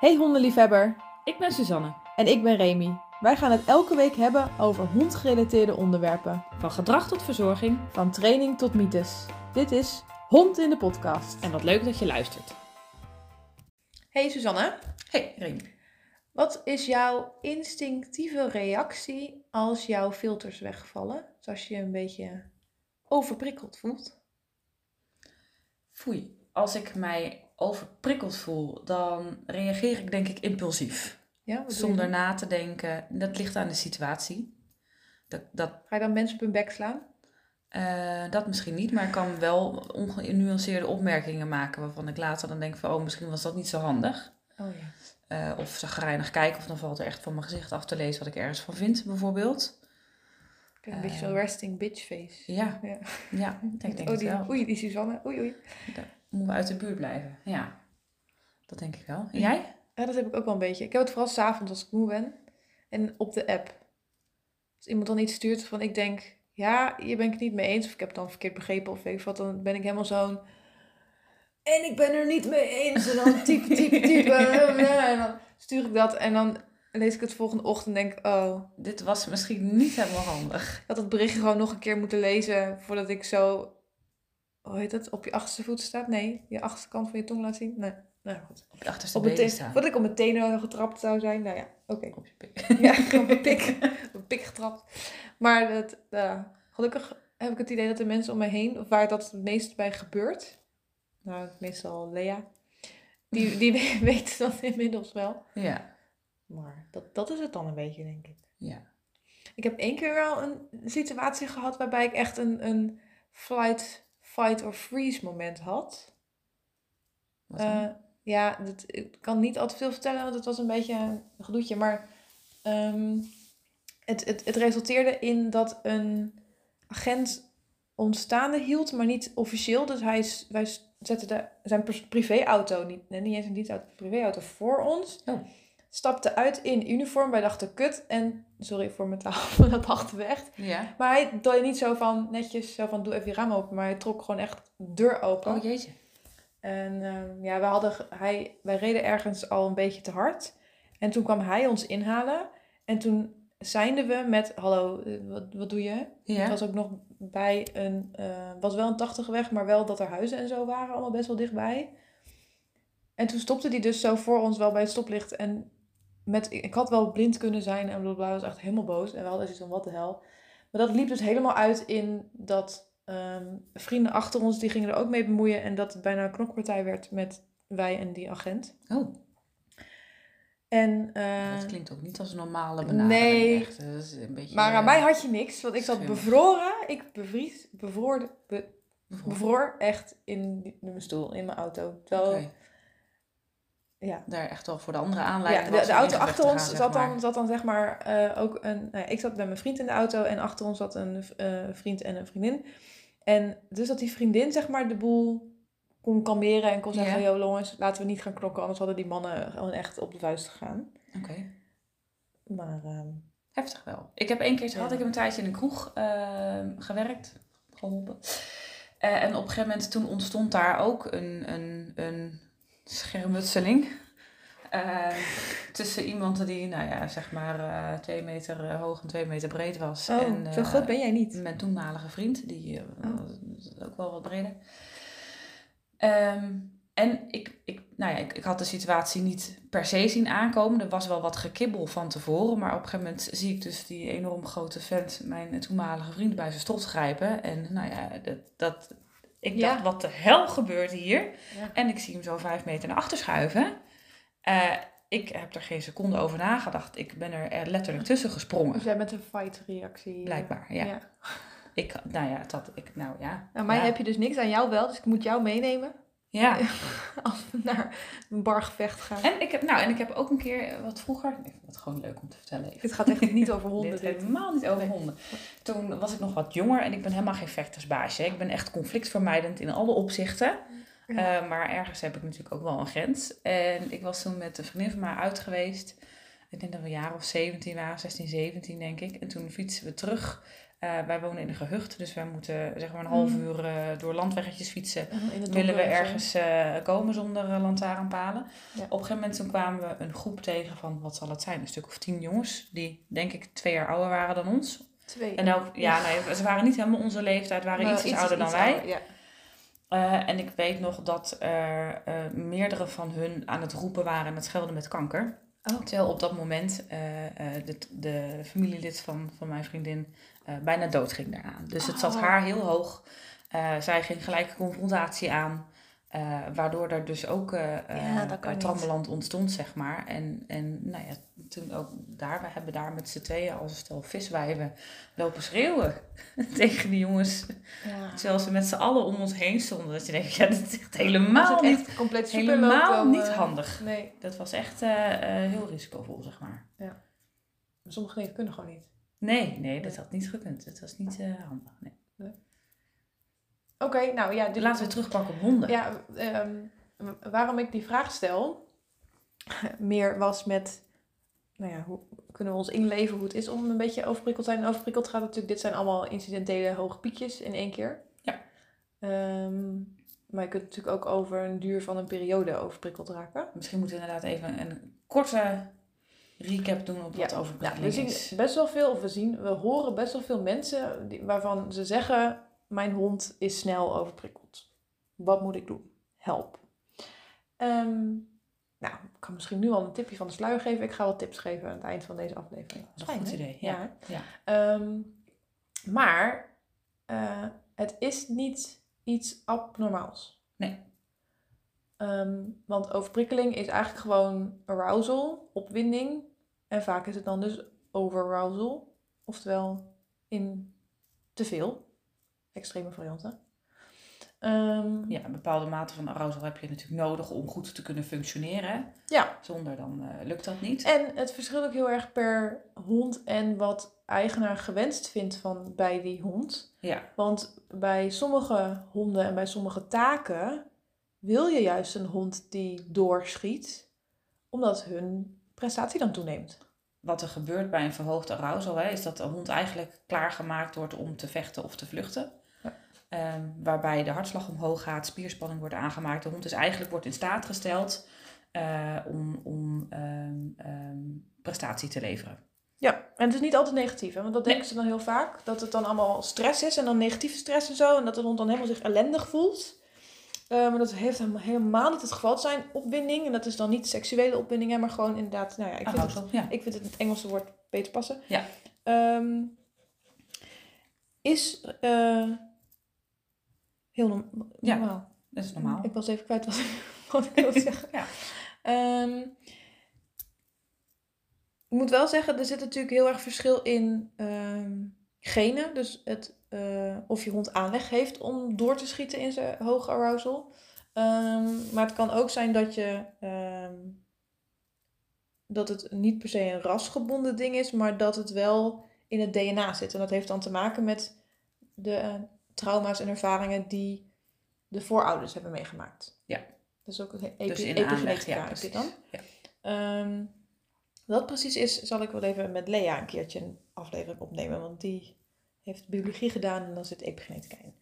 Hey hondenliefhebber, Ik ben Suzanne. en ik ben Remy. Wij gaan het elke week hebben over hondgerelateerde onderwerpen. Van gedrag tot verzorging. Van training tot mythes. Dit is Hond in de podcast. En wat leuk dat je luistert. Hey Suzanne, Hey Remy. wat is jouw instinctieve reactie als jouw filters wegvallen? Dus als je je een beetje overprikkeld voelt. Foei. Als ik mij overprikkeld voel, dan reageer ik denk ik impulsief. Ja, Zonder na te denken. Dat ligt aan de situatie. Dat, dat, Ga je dan mensen op hun bek slaan? eh, dat misschien niet, maar ik kan wel ongenuanceerde opmerkingen maken waarvan ik later dan denk van, oh, misschien was dat niet zo handig. Oh ja. Eh, of zagrijnig kijken, of dan valt er echt van mijn gezicht af te lezen wat ik ergens van vind, bijvoorbeeld. Een beetje Eh, zo'n resting bitch face. Ja, Ja. ja ik denk oh, die, wel. oei, die Suzanne. Oei, oei. Moeten we uit de buurt blijven. Ja, dat denk ik wel. En jij? Ja, dat heb ik ook wel een beetje. Ik heb het vooral s'avonds als ik moe ben. En op de app. Als iemand dan iets stuurt van ik denk, ja, hier ben ik het niet mee eens. Of ik heb het dan verkeerd begrepen of weet ik wat. Dan ben ik helemaal zo'n... En ik ben er niet mee eens. En dan type, type, type. En dan stuur ik dat. En dan lees ik het volgende ochtend en denk oh... Dit was misschien niet helemaal handig. Ik had het berichtje gewoon nog een keer moeten lezen voordat ik zo... Hoe heet het? Op je achterste voet staat? Nee. Je achterste kant van je tong laat zien? Nee. Nou goed. Op je achterste Op teen, staan. voordat ik op mijn tenen getrapt zou zijn. Nou ja, oké. Op je pik. Ja, op mijn pik, op mijn pik getrapt. Maar dat, eh, gelukkig heb ik het idee dat de mensen om mij heen, of waar dat het meest bij gebeurt, nou meestal Lea, die, die we- weten dat inmiddels wel. Ja, Maar dat, dat is het dan een beetje, denk ik. ja. Ik heb één keer wel een situatie gehad waarbij ik echt een, een flight, fight or freeze moment had. Eh, ja, dat, ik kan niet al te veel vertellen, want het was een beetje een gedoetje. Maar ehm, het, het, het resulteerde in dat een agent ons staande hield, maar niet officieel. Dus hij, wij zetten de, zijn privéauto, niet, nee, niet eens een dienstauto, privéauto voor ons. Oh. Stapte uit in uniform. Wij dachten kut. En sorry voor mijn taal, dat dachten we echt. ja. Maar hij deed niet zo van netjes, zo van doe even je raam open. Maar hij trok gewoon echt de deur open. Oh jeetje. En ehm, ja, we hadden, hij, wij reden ergens al een beetje te hard. En toen kwam hij ons inhalen. En toen zijnden we met, hallo, eh, wat, wat doe je? Het was ook nog bij een, eh, was wel een 80 weg, maar wel dat er huizen en zo waren, allemaal best wel dichtbij. En toen stopte die dus zo voor ons wel bij het stoplicht. En met, ik had wel blind kunnen zijn en blablabla, was echt helemaal boos. En we hadden zoiets van, wat de hel. Maar dat liep dus helemaal uit in dat ehm, vrienden achter ons, die gingen er ook mee bemoeien. En dat het bijna een knokpartij werd met wij en die agent. Oh, En, dat klinkt ook niet als een normale benadering. nee. Echt. Dat is een beetje, maar aan eh, mij had je niks, want ik zat schimmig. bevroren. Ik bevries, bevroorde, be- bijvoorbeeld. bevroor echt in, mijn stoel, in mijn auto. Terwijl, Oké. Ja, Daar echt wel voor de andere ja aanleiding de, was de auto achter te ons gaan, zat, maar. dan, zat dan zeg maar eh, ook een... Nou ja, ik zat met mijn vriend in de auto en achter ons zat een eh, vriend en een vriendin. En dus dat die vriendin zeg maar de boel kon kalmeren en kon zeggen... Ja. Yo jongens, laten we niet gaan knokken, anders hadden die mannen gewoon echt op de vuist gegaan. Oké. Maar ehm, Heftig wel. Ik heb één keer Ja. ik een tijdje in een kroeg ehm, gewerkt, geholpen. Eh, en op een gegeven moment toen ontstond daar ook een, een, een schermutseling. eh, tussen iemand die, nou ja, zeg maar eh, twee meter eh, hoog en twee meter breed was. oh, en, zo groot ben jij niet. Mijn toenmalige vriend, die Oh. ook wel wat breder. Ehm, en ik, ik, nou ja, ik, ik had de situatie niet per se zien aankomen. Er was wel wat gekibbel van tevoren. Maar op een gegeven moment zie ik dus die enorm grote vent, mijn toenmalige vriend, bij zijn strot grijpen. En nou ja, dat, dat, ik Ja. dacht, wat de hel gebeurt hier? Ja. En ik zie hem zo vijf meter naar achter schuiven. Eh, ik heb er geen seconde over nagedacht. Ik ben er letterlijk tussen gesprongen. Dus jij bent een fight reactie. Blijkbaar, ja. Ik, nou ja, dat, ik, nou ja. Nou, mij heb je dus niks aan jou wel, dus ik moet jou meenemen Ja. als we naar een bargevecht gaan. En ik heb, nou, en ik heb ook een keer eh, wat vroeger, ik vind het gewoon leuk om te vertellen. Even. Dit gaat echt niet over honden. Dit Dit. helemaal niet over Nee. honden. Toen was ik nog wat jonger en ik ben helemaal geen vechtersbaasje. Ik ben echt conflictvermijdend in alle opzichten. Ja. Eh, maar ergens heb ik natuurlijk ook wel een grens. En ik was toen met een vriendin van mij uit geweest. Ik denk dat we een jaar of 17 waren, 16, 17 denk ik. En toen fietsen we terug Eh, wij wonen in een gehucht, dus wij moeten zeg maar een half Mm. uur eh, door landweggetjes fietsen. Het Willen we ergens eh, komen zonder lantaarnpalen. Ja. Op een gegeven moment toen kwamen we een groep tegen van, wat zal het zijn, een stuk of tien jongens. Die denk ik twee jaar ouder waren dan ons. Twee. En ook, ja, nee, ze waren niet helemaal onze leeftijd, waren Maar iets, iets- ouder dan iets wij. ouder, ja. En ik weet nog dat er meerdere van hun aan het roepen waren en het schelden met kanker. Oh. Terwijl op dat moment de, de familielid van, van mijn vriendin eh, bijna dood ging daaraan. Dus het zat Oh. haar heel hoog. Eh, zij ging gelijk confrontatie aan. eh, waardoor er dus ook eh Ja, dat ontstond, zeg maar. En, en nou ja, toen ook daar, we hebben daar met z'n tweeën als een stel viswijven lopen schreeuwen tegen die jongens. Ja. Terwijl ze met z'n allen om ons heen stonden. Dat je denkt, ja, dit is echt helemaal niet, compleet helemaal niet handig. Nee, Dat was echt heel risicovol, zeg maar. sommige dingen kunnen gewoon niet. Nee, nee, dat had niet gekund. Het was niet eh, handig. Nee. Oké, nou ja. Dit, Laten we terugpakken op honden. Ja, ehm, waarom ik die vraag stel, meer was met, nou ja, hoe kunnen we ons inleven hoe het is om een beetje overprikkeld te zijn. En overprikkeld gaat natuurlijk, dit zijn allemaal incidentele hoge piekjes in één keer. Ja. Ehm, maar je kunt natuurlijk ook over een duur van een periode overprikkeld raken. Misschien moeten we inderdaad even een korte recap doen op wat Ja, overprikkeling Nou, we zien best wel veel, of we zien, we horen best wel veel mensen die, waarvan ze zeggen: Mijn hond is snel overprikkeld. Wat moet ik doen? Help. Ehm, nou, ik kan misschien nu al een tipje van de sluier geven. Ik ga wat tips geven aan het eind van deze aflevering. Dat is een goed idee. Ja. Ja. Ehm, maar eh, het is niet iets abnormaals. Nee. Ehm, want overprikkeling is eigenlijk gewoon arousal, opwinding. En vaak is het dan dus overarousal. Oftewel in te veel. Extreme varianten. Ehm, ja, een bepaalde mate van arousal heb je natuurlijk nodig om goed te kunnen functioneren. ja. Zonder dan eh, lukt dat niet. En het verschilt ook heel erg per hond en wat eigenaar gewenst vindt van bij die hond. Ja, Want bij sommige honden en bij sommige taken wil je juist een hond die doorschiet, omdat hun prestatie dan toeneemt. wat er gebeurt bij een verhoogde arousal hè, is dat de hond eigenlijk klaargemaakt wordt om te vechten of te vluchten. Ja. Ehm, waarbij de hartslag omhoog gaat, spierspanning wordt aangemaakt. De hond is eigenlijk wordt in staat gesteld eh, om, om ehm, ehm, prestatie te leveren. Ja, en het is niet altijd negatief, hè? want dat Nee. denken ze dan heel vaak. Dat het dan allemaal stress is en dan negatieve stress en zo. En dat de hond dan helemaal zich ellendig voelt. Eh, maar dat heeft helemaal, helemaal niet het geval te zijn. Opwinding, en dat is dan niet seksuele opwinding, hè, maar gewoon inderdaad, nou ja, ik vind, het, ja. ik vind het, het Engelse woord beter passen. Ja. Ehm, is eh, heel norm- Ja. normaal. Dat is normaal. Ik was even kwijt wat, wat ik wilde zeggen. Ja. Ehm, ik moet wel zeggen, er zit natuurlijk heel erg verschil in ehm, genen. Dus het, eh, of je hond aanleg heeft om door te schieten in zijn hoge arousal. Ehm, maar het kan ook zijn dat je ehm, dat het niet per se een rasgebonden ding is, maar dat het wel in het DNA zit. En dat heeft dan te maken met de eh, trauma's en ervaringen die de voorouders hebben meegemaakt. Ja. Dat is ook een epi- Dus epigenetica ja, precies. dan. Ja. Ehm, wat dat precies is, zal ik wel even met Lea een keertje een aflevering opnemen. Want die heeft biologie gedaan en dan zit epigenetica in.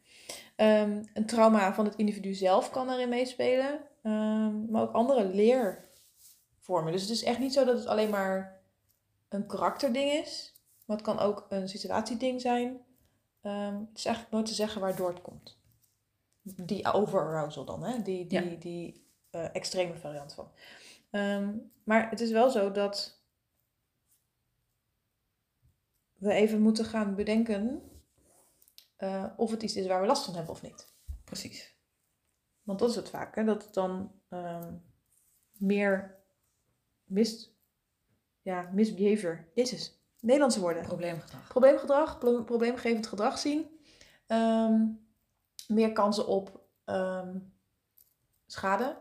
Ehm, een trauma van het individu zelf kan daarin meespelen. ehm, maar ook andere leervormen. Dus het is echt niet zo dat het alleen maar een karakterding is. Maar het kan ook een situatieding zijn. Ehm, het is eigenlijk nooit te zeggen waardoor het komt. Die overarousal dan, hè? Die, die, Ja. die eh, extreme variant van. Maar het is wel zo dat we even moeten gaan bedenken eh, of het iets is waar we last van hebben of niet. Precies. Want dat is het vaak, hè? dat het dan ehm, meer mis, ja, misbehavior, jezus, Nederlandse woorden. Probleemgedrag. Probleemgedrag, pro- probleemgevend gedrag zien. Ehm, meer kansen op ehm, schade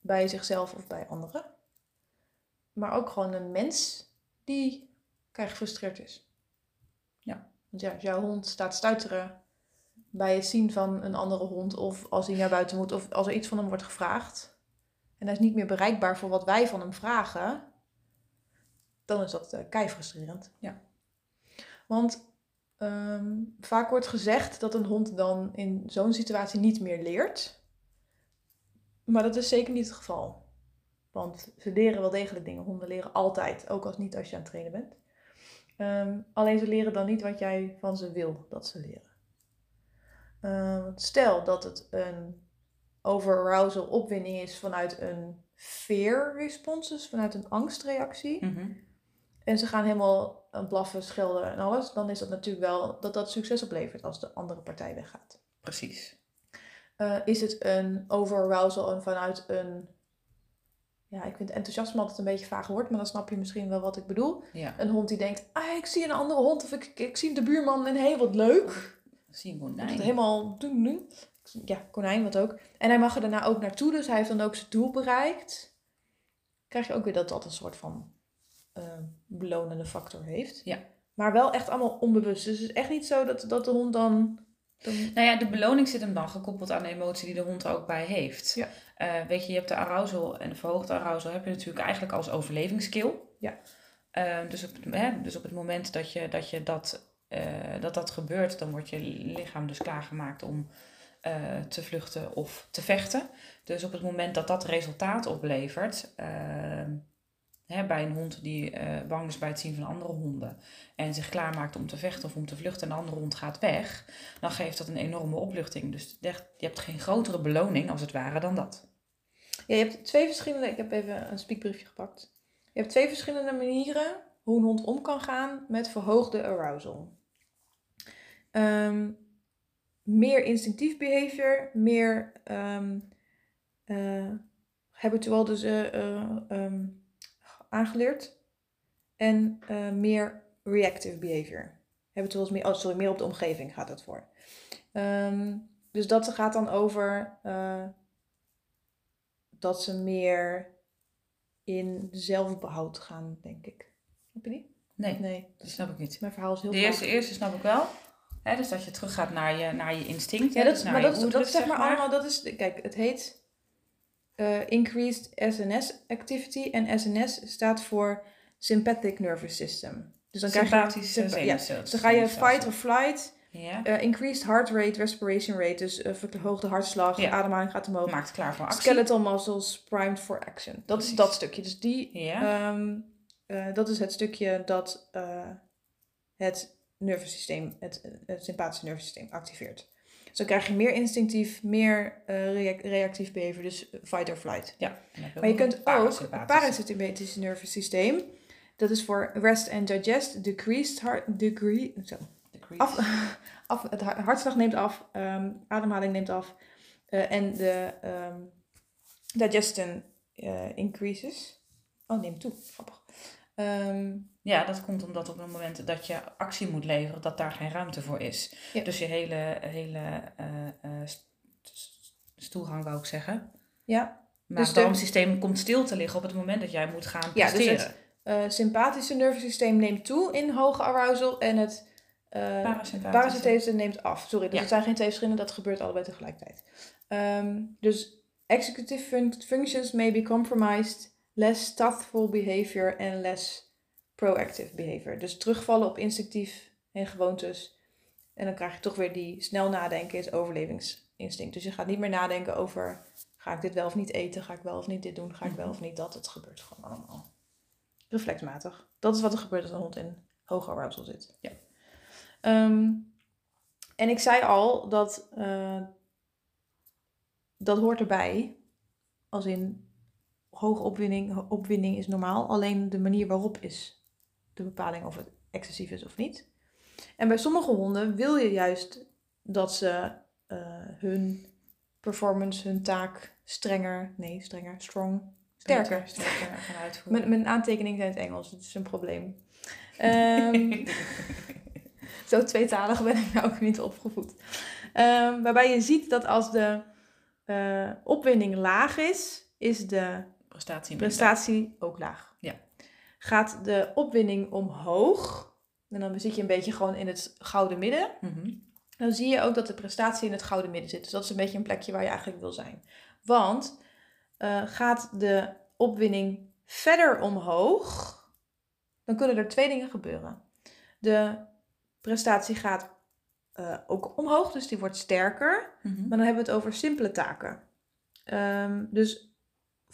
bij zichzelf of bij anderen. Maar ook gewoon een mens die kijk, gefrustreerd is. Ja. Want ja, als jouw hond staat stuiteren bij het zien van een andere hond, of als hij naar buiten moet, of als er iets van hem wordt gevraagd, en hij is niet meer bereikbaar voor wat wij van hem vragen, dan is dat eh kei frustrerend. Ja. Want Ehm, vaak wordt gezegd dat een hond dan in zo'n situatie niet meer leert. Maar dat is zeker niet het geval. Want ze leren wel degelijk dingen. Honden leren altijd, ook als niet als je aan het trainen bent. Ehm, alleen ze leren dan niet wat jij van ze wil dat ze leren. Ehm, stel dat het een overarousal opwinding is vanuit een fear response, dus vanuit een angstreactie. Mhm. En ze gaan helemaal aan blaffen, schelden en alles. Dan is dat natuurlijk wel dat dat succes oplevert als de andere partij weggaat. Precies. Eh, is het een overarousal en vanuit een... Ja, ik vind enthousiasme altijd een beetje vaag woord, maar dan snap je misschien wel wat ik bedoel. Ja. Een hond die denkt, ah, ik zie een andere hond of ik, ik, zie de buurman en hé, hey, wat leuk. Zie Dat konijn. helemaal doen, doen. Ja, konijn, wat ook. En hij mag er daarna ook naartoe, dus hij heeft dan ook zijn doel bereikt. Krijg je ook weer dat dat een soort van eh, belonende factor heeft. Ja. Maar wel echt allemaal onbewust. Dus het is echt niet zo dat, dat de hond dan... dan Nou ja, de beloning zit hem dan gekoppeld aan de emotie die de hond er ook bij heeft. Ja. Eh, weet je, je hebt de arousal en de verhoogde arousal heb je natuurlijk eigenlijk als overlevingsskill. Ja. Eh, dus, op, het- hè, dus op het moment dat je dat, je dat, eh, dat, dat gebeurt, dan wordt je lichaam dus klaargemaakt om eh, te vluchten of te vechten. Dus op het moment dat dat resultaat oplevert, bij een hond die eh, bang is bij het zien van andere honden en zich klaarmaakt om te vechten of om te vluchten en de andere hond gaat weg, dan geeft dat een enorme opluchting. Dus je hebt geen grotere beloning als het ware dan dat. Je hebt twee verschillende... Ik heb even een spiekbriefje gepakt. Je hebt twee verschillende manieren hoe een hond om kan gaan met verhoogde arousal. Ehm, meer instinctief behavior, meer ehm eh, habitual dus eh, ehm, aangeleerd. En eh, meer reactive behavior. Habitual is meer, oh sorry, meer op de omgeving gaat het voor. Ehm, dus dat gaat dan over eh, dat ze meer in zelfbehoud gaan, denk ik. Snap je die? Nee, Nee, dat snap ik niet. mijn verhaal is heel De eerste, eerste snap ik wel. Hè, dus dat je teruggaat naar je, naar je instinct. Ja, hè, dat, dus is- maar dat, dat zeg maar allemaal, dat is, kijk, het heet eh, Increased SNS Activity en SNS staat voor Sympathetic Nervous System. Dus dan krijg je, sympa- ja, dus dan ga je fight or flight, Ja, eh, increased heart rate, respiration rate, dus eh, verhoogde hartslag, Ja. ademhaling gaat omhoog. maakt klaar voor actie. Skeletal muscles primed for action. Dat is dat stukje. Dus die, Ja, ehm, eh, dat is het stukje dat het nervensysteem, het, het sympathische nervensysteem activeert. Dus dan krijg je meer instinctief, meer eh, rea- reactief behavior, dus fight or flight. ja. Maar je kunt ook het parasympathische nervensysteem, dat is voor rest and digest, decreased heart, degree, zo, af, af, het hart- hartslag neemt af, ehm, ademhaling neemt af eh, en de ehm, digestion eh, increases. Oh, neemt toe. Grappig. Ehm, Ja, dat komt omdat op het moment dat je actie moet leveren, dat daar geen ruimte voor is. Ja. Dus je hele, hele st- stoelgang, wou ik zeggen. ja, Maar Dus het darmsysteem komt stil te liggen op het moment dat jij moet gaan Ja, dus presteren. het- eh, sympathische nervensysteem neemt toe in hoge arousal en het Parasympathische. parasympathische neemt af. Sorry, dus Ja. het zijn geen twee verschillende, dat gebeurt allebei tegelijkertijd. Ehm, dus executive fun- functions may be compromised, less thoughtful behavior en less proactive behavior. Dus terugvallen op instinctief en gewoontes. En dan krijg je toch weer die snel nadenken is overlevingsinstinct. Dus je gaat niet meer nadenken over ga ik dit wel of niet eten, ga ik wel of niet dit doen, ga ik wel of niet dat. Het gebeurt gewoon allemaal reflexmatig. Dat is wat er gebeurt als een hond in hoge arousal zit. Ja. Ehm, en ik zei al dat eh, dat hoort erbij. Als in hoge opwinding, opwinding is normaal. Alleen de manier waarop is de bepaling of het excessief is of niet. En bij sommige honden wil je juist dat ze eh, hun performance, hun taak strenger, nee strenger, strong, sterker. Sterker gaan uitvoeren. Mijn, mijn aantekeningen zijn in het Engels, dat is een probleem. Ehm, zo tweetalig ben ik nou ook niet opgevoed. Ehm, waarbij je ziet dat als de eh, opwinding laag is, is de prestatie. prestatie ook laag. Gaat de opwinding omhoog, en dan zit je een beetje gewoon in het gouden midden, Mhm. dan zie je ook dat de prestatie in het gouden midden zit. Dus dat is een beetje een plekje waar je eigenlijk wil zijn. Want eh, gaat de opwinning verder omhoog, dan kunnen er twee dingen gebeuren. De prestatie gaat eh, ook omhoog, dus die wordt sterker. Mhm. Maar dan hebben we het over simpele taken. Ehm, dus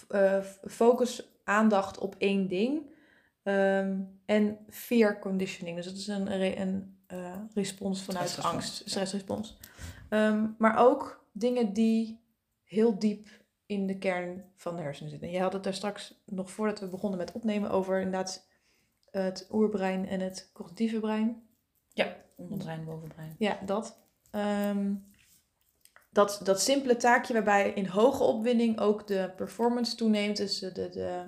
eh, focus aandacht op één ding. Ehm, en fear conditioning. Dus dat is een, een eh, respons vanuit angst, stressrespons. Ehm, maar ook dingen die heel diep in de kern van de hersenen zitten. Je had het daar straks nog voordat we begonnen met opnemen over inderdaad het oerbrein en het cognitieve brein. Ja, onderbrein, bovenbrein. Ja, dat. Ehm, dat. Dat simpele taakje waarbij in hoge opwinding ook de performance toeneemt. Dus de, de, de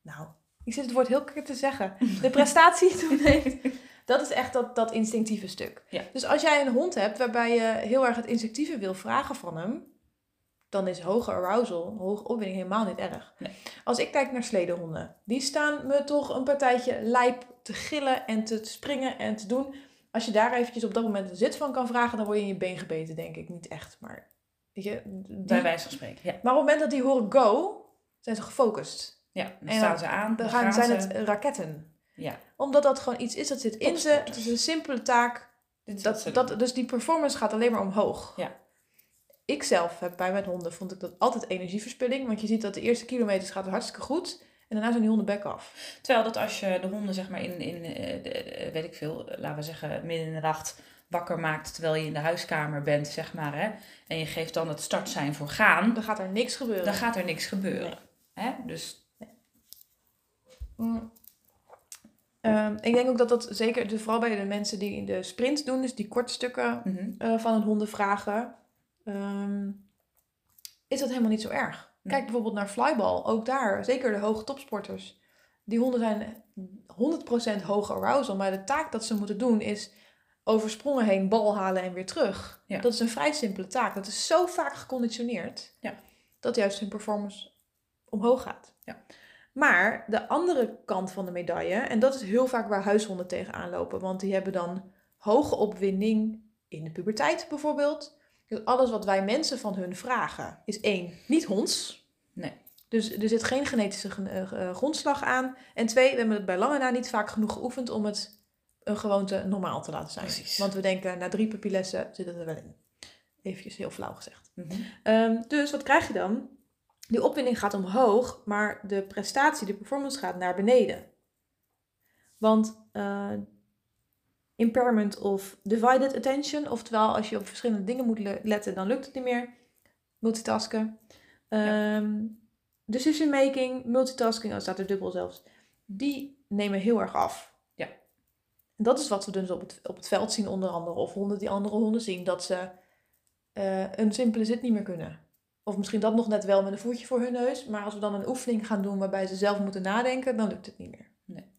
nou, ik zit het woord heel keer te zeggen. De prestatie toeneemt. Dat is echt dat, dat instinctieve stuk. Ja. Dus als jij een hond hebt waarbij je heel erg het instinctieve wil vragen van hem, dan is hoge arousal, hoge opwinding helemaal niet erg. Nee. Als ik kijk naar sledehonden, die staan me toch een partijtje lijp te gillen en te springen en te doen. Als je daar eventjes op dat moment een zit van kan vragen, dan word je in je been gebeten, denk ik. Niet echt, maar... Weet je, die- Bij wijze van spreken, ja. Maar op het moment dat die horen go, zijn ze gefocust. Ja, dan En staan ze aan. Dan Dan gaan, gaan zijn ze. het raketten. Ja, Omdat dat gewoon iets is dat zit in ze. Het is een simpele taak. Dat, dat, dus die performance gaat alleen maar omhoog. Ja. Ik zelf heb bij mijn honden, vond ik dat altijd energieverspilling. Want je ziet dat de eerste kilometers gaat hartstikke goed. En daarna zijn die honden bek af. Terwijl dat als je de honden zeg maar in, in eh, eh, weet ik veel, laten we zeggen midden in de nacht wakker maakt terwijl je in de huiskamer bent, zeg maar, hè, en je geeft dan het startsein voor gaan, Dan gaat er niks gebeuren. dan gaat er niks gebeuren. Hè? Dus Mm. Ehm, ik denk ook dat dat zeker, dus vooral bij de mensen die in de sprint doen, dus die korte stukken mhm, eh, van een honden vragen, ehm, is dat helemaal niet zo erg. Kijk bijvoorbeeld naar flyball, ook daar, zeker de hoge topsporters. Die honden zijn 100% hoge arousal, maar de taak dat ze moeten doen is over sprongen heen bal halen en weer terug. Ja. Dat is een vrij simpele taak. Dat is zo vaak geconditioneerd Ja. dat juist hun performance omhoog gaat. Ja. Maar de andere kant van de medaille, en dat is heel vaak waar huishonden tegenaan lopen, want die hebben dan hoge opwinding in de puberteit bijvoorbeeld. Dus alles wat wij mensen van hun vragen is één, niet honds. Nee. Dus er zit geen genetische gen- eh, eh, grondslag aan. En twee, we hebben het bij lange na niet vaak genoeg geoefend om het een gewoonte normaal te laten zijn. Precies. Want we denken, na drie pupillessen zit het er wel in. Eventjes heel flauw gezegd. mhm. Ehm, dus wat krijg je dan? Die opwinding gaat omhoog, maar de prestatie, de performance gaat naar beneden. Want eh, impairment of divided attention, oftewel als je op verschillende dingen moet le- letten, dan lukt het niet meer. Multitasken. Ehm, decision making, multitasking, oh, staat er dubbel zelfs, die nemen heel erg af. Ja. En dat is wat we dus op het, op het veld zien onder andere, of honden die andere honden zien, dat ze eh, een simpele zit niet meer kunnen. Of misschien dat nog net wel met een voetje voor hun neus. Maar als we dan een oefening gaan doen waarbij ze zelf moeten nadenken, dan lukt het niet meer. Nee.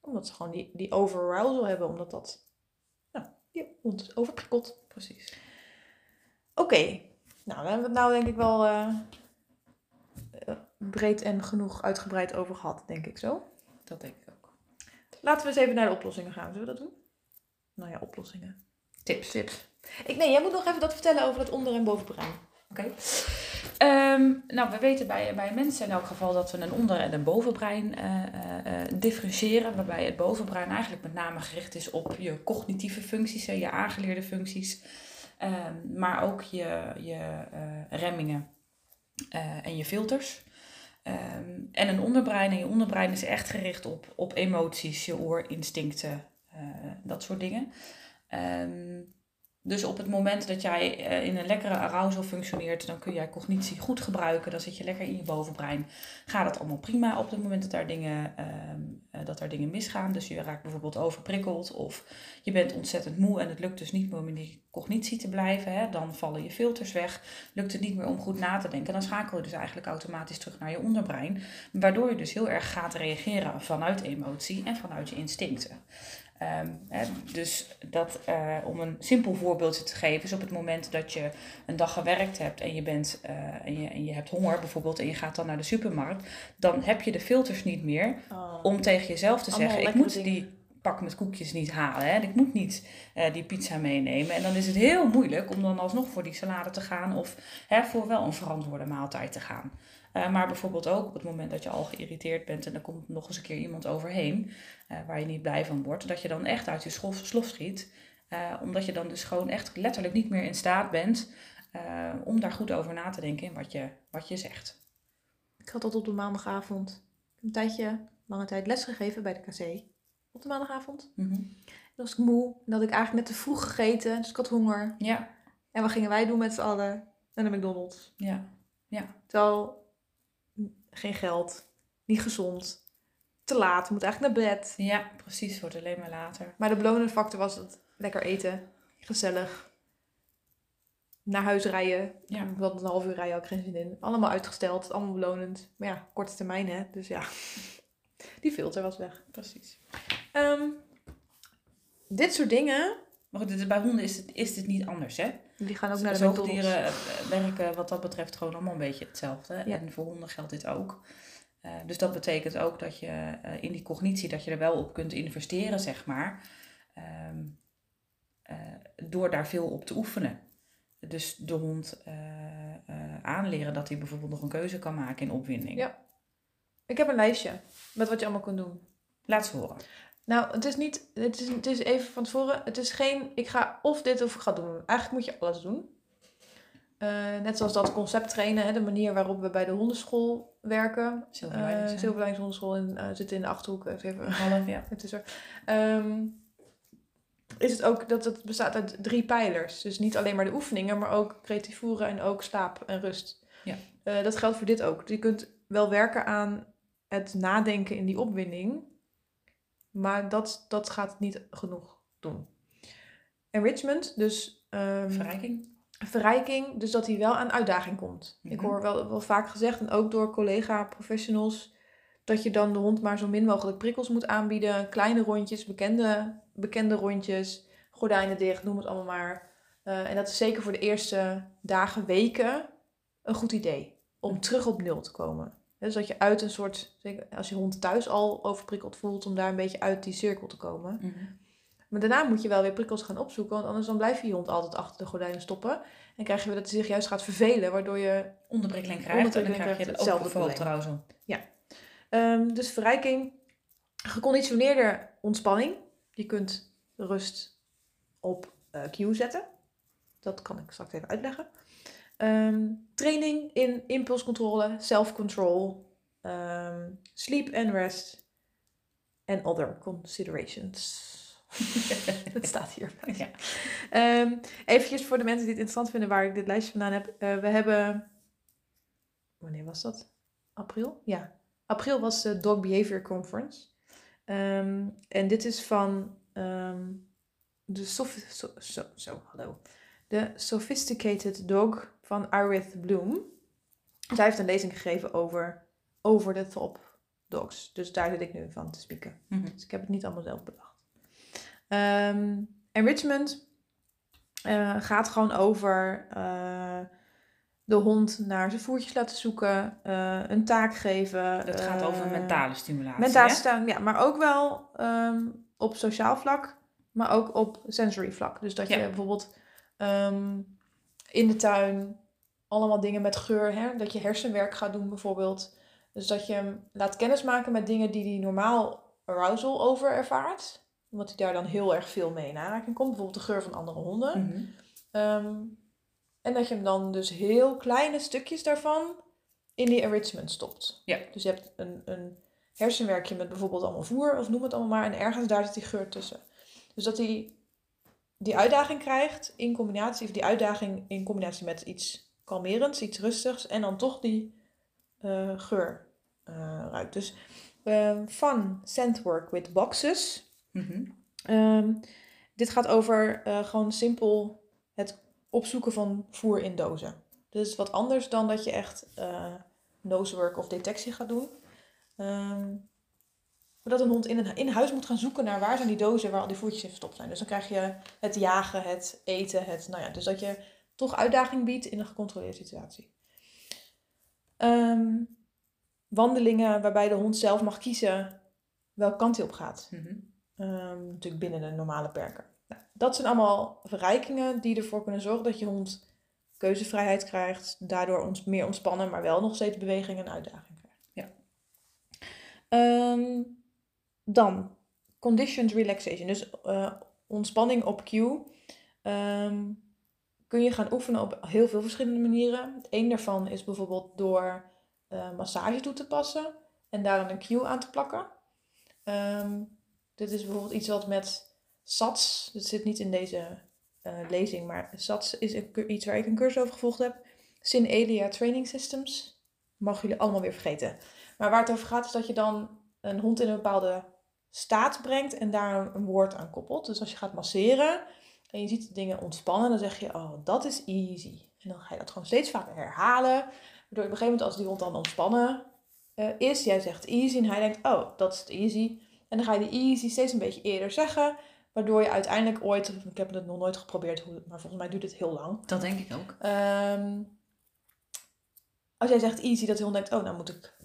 Omdat ze gewoon die, die overarousal hebben, omdat dat, nou, die hond is overprikkeld. Precies. Oké, nou, daar hebben we het nou denk ik wel eh, eh, breed en genoeg uitgebreid over gehad, denk ik zo. Dat denk ik ook. Laten we eens even naar de oplossingen gaan. Zullen we dat doen? Nou ja, oplossingen. Tips. Tips. Ik, nee, jij moet nog even dat vertellen over het onder- en bovenbrein. Oké. Ehm, nou, we weten bij, bij mensen in elk geval dat we een onder- en een bovenbrein eh, eh, eh, differentiëren. Waarbij het bovenbrein eigenlijk met name gericht is op je cognitieve functies, hè, je aangeleerde functies. Ehm, maar ook je, je remmingen en je filters. Ehm, en een onderbrein. En je onderbrein is echt gericht op, op emoties, je oorinstincten, eh, dat soort dingen. Ehm, dus op het moment dat jij eh, in een lekkere arousal functioneert, dan kun jij cognitie goed gebruiken. Dan zit je lekker in je bovenbrein. Gaat het allemaal prima op het moment dat daar dingen, ehm, eh, dat daar dingen misgaan. Dus je raakt bijvoorbeeld overprikkeld of je bent ontzettend moe en het lukt dus niet meer om in die cognitie te blijven. Hè? Dan vallen je filters weg. Lukt het niet meer om goed na te denken. Dan schakel je dus eigenlijk automatisch terug naar je onderbrein. Waardoor je dus heel erg gaat reageren vanuit emotie en vanuit je instincten. Ehm, dus dat, eh, om een simpel voorbeeldje te geven, is op het moment dat je een dag gewerkt hebt en je, bent, eh, en je, en je hebt honger bijvoorbeeld en je gaat dan naar de supermarkt, dan heb je de filters niet meer om tegen jezelf te Allemaal zeggen, ik moet dingen. die pak met koekjes niet halen hè, en ik moet niet eh, die pizza meenemen. En dan is het heel moeilijk om dan alsnog voor die salade te gaan of hè, voor wel een verantwoorde maaltijd te gaan. Eh, maar bijvoorbeeld ook op het moment dat je al geïrriteerd bent en er komt nog eens een keer iemand overheen eh, waar je niet blij van wordt, dat je dan echt uit je slof, slof schiet. Eh, omdat je dan dus gewoon echt letterlijk niet meer in staat bent om daar goed over na te denken in wat je, wat je zegt. Ik had dat op de maandagavond. Een tijdje, lange tijd lesgegeven bij de KC. Op de maandagavond. Mhm. Dan was ik moe. En had ik eigenlijk net te vroeg gegeten. Dus ik had honger. Ja, En wat gingen wij doen met z'n allen? Naar de McDonald's. ja, Terwijl, mm, geen geld. Niet gezond. Te laat. Moet eigenlijk naar bed. ja, precies. Wordt alleen maar later. Maar de belonende factor was het lekker eten. Gezellig. Naar huis rijden. Ja. Want een half uur rijden ik geen zin in. Allemaal uitgesteld. Allemaal belonend. Maar ja, korte termijn hè. Dus ja. Die filter was weg. Precies. Ehm, dit soort dingen. Maar goed, dit- bij honden is, het, is dit niet anders, hè? Die gaan ook naar de. Zoogdieren eh, werken wat dat betreft gewoon allemaal een beetje hetzelfde. Ja. En voor honden geldt dit ook. Eh, dus dat betekent ook dat je eh, in die cognitie, dat je er wel op kunt investeren, zeg maar. Ehm, eh, door daar veel op te oefenen. Dus de hond eh, eh, aanleren dat hij bijvoorbeeld nog een keuze kan maken in opwinding. Ja. Ik heb een lijstje met wat je allemaal kunt doen. Laat ze horen. Nou, het is niet, het is, het is even van tevoren, het is geen, ik ga of dit of ik ga doen. Eigenlijk moet je alles doen. Eh, net zoals dat concept trainen, hè, de manier waarop we bij de hondenschool werken. Silverlijns, Uh? Silverlijns hondenschool in, eh, zit in de Achterhoek. Even, Half, ja. het is er. Ehm, is het ook dat het bestaat uit drie pijlers. Dus niet alleen maar de oefeningen, maar ook creatief voeren en ook slaap en rust. Ja. Eh, dat geldt voor dit ook. Je kunt wel werken aan het nadenken in die opwinding, maar dat, dat gaat niet genoeg doen. Enrichment, dus ehm, Verrijking. verrijking, dus dat hij wel aan uitdaging komt. Ik Mhm. hoor wel, wel vaak gezegd, en ook door collega-professionals, dat je dan de hond maar zo min mogelijk prikkels moet aanbieden. Kleine rondjes, bekende, bekende rondjes, gordijnen dicht, noem het allemaal maar. Eh, en dat is zeker voor de eerste dagen, weken een goed idee. Om Mhm. terug op nul te komen. Dus dat je uit een soort, als je hond thuis al overprikkeld voelt, om daar een beetje uit die cirkel te komen. Mhm. Maar daarna moet je wel weer prikkels gaan opzoeken, want anders dan blijf je je hond altijd achter de gordijnen stoppen. En krijg je weer dat hij zich juist gaat vervelen, waardoor je... Onderprikkeling krijgt en dan krijg je hetzelfde probleem. trouwens om. ehm, dus verrijking, geconditioneerde ontspanning. Je kunt rust op eh cue zetten. Dat kan ik straks even uitleggen. Ehm, training in impulscontrole, self-control, ehm, sleep and rest en other considerations. Het staat hier. Ja. Ehm eventjes voor de mensen die het interessant vinden waar ik dit lijstje vandaan heb. Eh, we hebben... Wanneer was dat? April? Ja. April was de Dog Behavior Conference. En dit is van de sof- so, so, hallo. De Sophisticated Dog van Iris Bloom. Zij heeft een lezing gegeven over over the top dogs. Dus daar zit ik nu van te spieken. Mhm. Dus ik heb het niet allemaal zelf bedacht. Ehm, enrichment eh, gaat gewoon over eh, de hond naar zijn voertjes laten zoeken, eh, een taak geven. Dat gaat over mentale stimulatie. Hè? staan, ja, maar ook wel ehm, op sociaal vlak, maar ook op sensory vlak. Dus dat je bijvoorbeeld ehm, in de tuin allemaal dingen met geur, hè, dat je hersenwerk gaat doen bijvoorbeeld. Dus dat je hem laat kennismaken met dingen die hij normaal arousal over ervaart. Omdat hij daar dan heel erg veel mee in aanraking komt. Bijvoorbeeld de geur van andere honden. Mhm. Ehm, en dat je hem dan dus heel kleine stukjes daarvan in die enrichment stopt. Ja. Dus je hebt een, een hersenwerkje met bijvoorbeeld allemaal voer, of noem het allemaal maar. En ergens daar zit die geur tussen. Dus dat hij die uitdaging krijgt in combinatie, of die uitdaging in combinatie met iets kalmerends, iets rustigs. En dan toch die eh, geur eh, ruikt. Dus ehm, fun scent work with boxes. Mhm. Ehm, dit gaat over eh, gewoon simpel het opzoeken van voer in dozen. Dit is wat anders dan dat je echt nosework of detectie gaat doen. Ehm, dat een hond in, een, in huis moet gaan zoeken naar waar zijn die dozen waar al die voertjes in verstopt zijn. Dus dan krijg je het jagen, het eten, het, nou ja, dus dat je toch uitdaging biedt in een gecontroleerde situatie. Ehm, wandelingen waarbij de hond zelf mag kiezen welke kant hij op gaat. Mhm. Ehm, natuurlijk binnen de normale perken. Nou, dat zijn allemaal verrijkingen die ervoor kunnen zorgen dat je hond keuzevrijheid krijgt, daardoor ons meer ontspannen, maar wel nog steeds beweging en uitdaging krijgt. Ja. Ehm, dan conditioned relaxation, dus eh, ontspanning op cue. Ehm, kun je gaan oefenen op heel veel verschillende manieren. Eén daarvan is bijvoorbeeld door eh, massage toe te passen en daar een cue aan te plakken. Ehm, dit is bijvoorbeeld iets wat met SATS, dit zit niet in deze uh, lezing, maar SATS is iets waar ik een cursus over gevolgd heb. Synelia Training Systems. Mag jullie allemaal weer vergeten. Maar waar het over gaat is dat je dan een hond in een bepaalde staat brengt en daar een woord aan koppelt. Dus als je gaat masseren en je ziet de dingen ontspannen, dan zeg je, oh, dat is easy. En dan ga je dat gewoon steeds vaker herhalen. Waardoor op een gegeven moment als die hond dan ontspannen uh, is, jij zegt easy en hij denkt, oh, dat is easy. En dan ga je die easy steeds een beetje eerder zeggen. Waardoor je uiteindelijk ooit, ik heb het nog nooit geprobeerd, maar volgens mij duurt het heel lang. Dat denk ik ook. Um, als jij zegt easy, dat de hond denkt, oh, nou moet ik.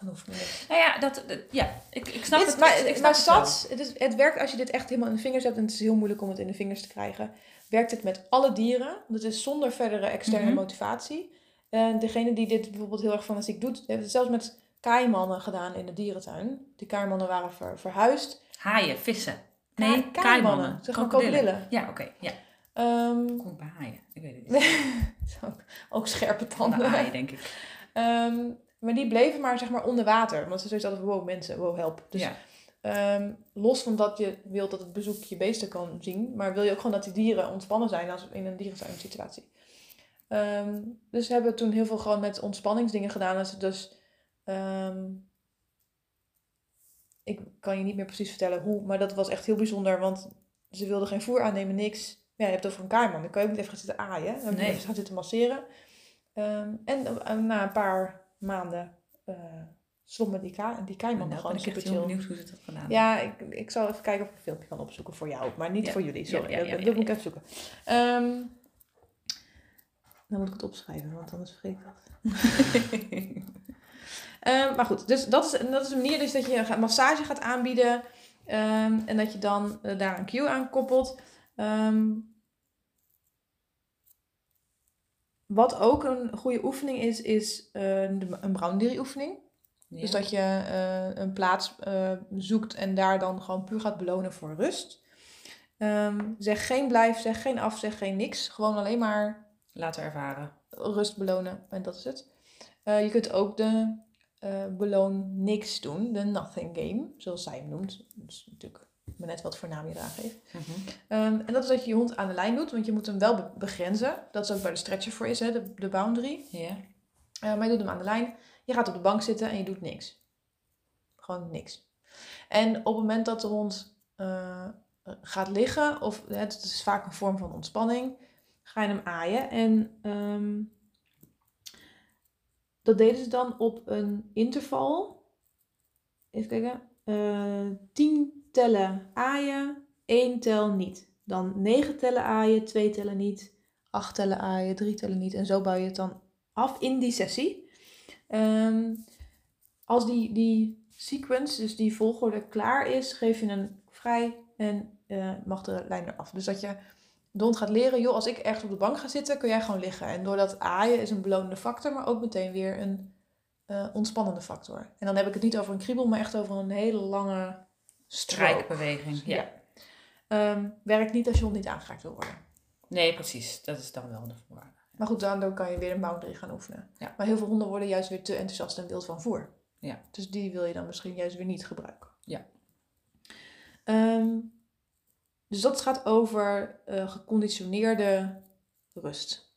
Ik niet. Nou ja, dat, dat, ja ik, ik snap Dit, het. maar ik snap maar het. SATS, het, is, het werkt als je dit echt helemaal in de vingers hebt en het is heel moeilijk om het in de vingers te krijgen. Werkt het met alle dieren. Dat is zonder verdere externe Mhm. motivatie. En degene die dit bijvoorbeeld heel erg fanatiek doet, heeft het zelfs met kaaimannen gedaan in de dierentuin. Die kaaimannen waren ver- verhuisd. Haaien, vissen. Nee, kaaimannen. kaaimannen. Zeg maar krokodillen. Ja, oké. ja. Ehm, Kom ik bij haaien? Ik weet het niet. ook, ook scherpe Van de tanden. haaien, denk ik. Ehm, maar die bleven maar zeg maar onder water. Want ze zoiets hadden van, wow mensen, wow help. Dus ja. ehm, los van dat je wilt dat het bezoek je beesten kan zien. Maar wil je ook gewoon dat die dieren ontspannen zijn als in een dierentuin situatie. Ehm, dus we hebben toen heel veel gewoon met ontspanningsdingen gedaan. Dus... ehm, ik kan je niet meer precies vertellen hoe, maar dat was echt heel bijzonder. Want ze wilden geen voer aannemen, niks. Ja, je hebt het over een kaaiman. Dan kan je ook niet even gaan zitten aaien. Dan Nee. even gaan zitten masseren. En eh, na een paar maanden uh, die, ka die kaaimannen Nou, gewoon ben ik super echt heel benieuwd hoe ze dat gedaan Ja, ik, ik zal even kijken of ik een filmpje kan opzoeken voor jou. Maar niet Ja. voor jullie, sorry. Ja, ja, ja, dat ja, dat moet ik even zoeken. Ehm, dan moet ik het opschrijven, want anders vergeet ik dat. Ehm, maar goed, dus dat is, dat is een manier dus dat je een massage gaat aanbieden. ehm, en dat je dan eh, daar een cue aan koppelt. Ehm, wat ook een goede oefening is, is eh, een Brown oefening. Ja. Dus dat je eh, een plaats eh, zoekt en daar dan gewoon puur gaat belonen voor rust. Ehm, zeg geen blijf, zeg geen af, zeg geen niks. Gewoon alleen maar Laten ervaren. rust belonen en dat is het. Je kunt ook de beloon niks doen, de nothing game, zoals zij hem noemt. Dat is natuurlijk maar net wat voor naam je eraan geeft. Mhm. Ehm, en dat is dat je je hond aan de lijn doet, want je moet hem wel be- begrenzen. Dat is ook waar de stretcher voor is, hè, de, de boundary. Ja. Eh, maar je doet hem aan de lijn. Je gaat op de bank zitten en je doet niks. Gewoon niks. En op het moment dat de hond eh, gaat liggen, of hè, het is vaak een vorm van ontspanning, ga je hem aaien. En ehm, dat deden ze dan op een interval. Even kijken. eh 10 tellen aaien, 1 tel niet. Dan 9 tellen aaien, 2 tellen niet. 8 tellen aaien, 3 tellen niet. En zo bouw je het dan af in die sessie. Ehm, als die, die sequence, dus die volgorde klaar is, geef je een vrij en eh, mag de lijn eraf. Dus dat je de hond gaat leren, joh, als ik ergens op de bank ga zitten, kun jij gewoon liggen. En door dat aaien is een belonende factor, maar ook meteen weer een eh, ontspannende factor. En dan heb ik het niet over een kriebel, maar echt over een hele lange. Strijkbeweging. Ja. Ja. Ehm, werkt niet als je hond niet aangeraakt wil worden. Nee, precies. Dat is dan wel de voorwaarde. Maar goed, daardoor kan je weer een boundary gaan oefenen. Ja. Maar heel veel honden worden juist weer te enthousiast en wild van voer. Ja. Dus die wil je dan misschien juist weer niet gebruiken. Ja. Ehm, dus dat gaat over eh, geconditioneerde rust.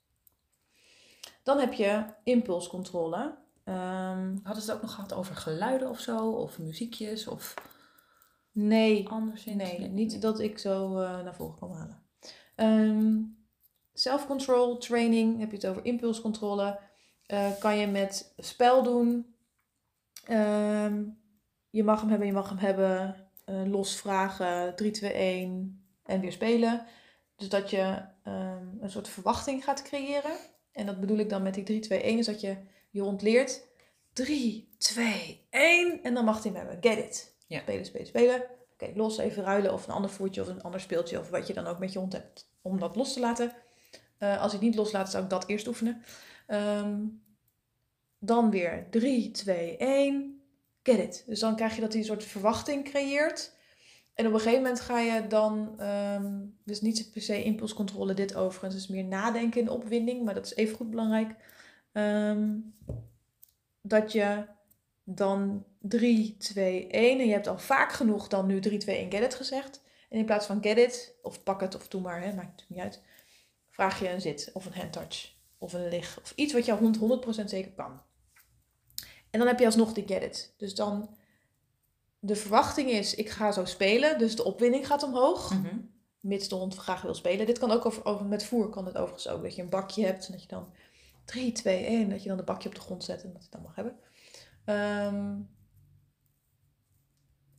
Dan heb je impulscontrole. Ehm, Hadden ze het ook nog gehad over geluiden of zo? Of muziekjes? Of nee, anderszins? Nee, niet dat ik zo eh, naar voren kan halen. Ehm self-control training, heb je het over impulscontrole. Eh, kan je met spel doen. Ehm, je mag hem hebben, je mag hem hebben. eh, los vragen, 3, 2, 1 en weer spelen. Dus dat je ehm, een soort verwachting gaat creëren. En dat bedoel ik dan met die 3, 2, 1 is dat je je hond leert. 3, 2, 1 en dan mag hij hem hebben. Get it. Ja. Spelen, spelen, spelen. Oké, los even ruilen of een ander voertje of een ander speeltje of wat je dan ook met je hond hebt om dat los te laten. Eh, als het niet loslaat, zou ik dat eerst oefenen. Ehm, dan weer 3, 2, 1. Get it. Dus dan krijg je dat een soort verwachting creëert. En op een gegeven moment ga je dan, ehm, dus niet per se impulscontrole, dit overigens, dus meer nadenken in opwinding, maar dat is even goed belangrijk. Ehm, dat je dan 3, 2, 1, en je hebt al vaak genoeg dan nu 3, 2, 1 get it gezegd. En in plaats van get it, of pak het, of doe maar, hè, maakt natuurlijk niet uit, vraag je een zit, of een handtouch, of een lig, of iets wat jouw hond 100% zeker kan. En dan heb je alsnog die get it. Dus dan de verwachting is, ik ga zo spelen, dus de opwinding gaat omhoog. Mhm. Mits de hond graag wil spelen. Dit kan ook over, over, met voer, kan het overigens ook. Dat je een bakje hebt en dat je dan 3, 2, 1, dat je dan een bakje op de grond zet en dat het dan mag hebben. Ehm,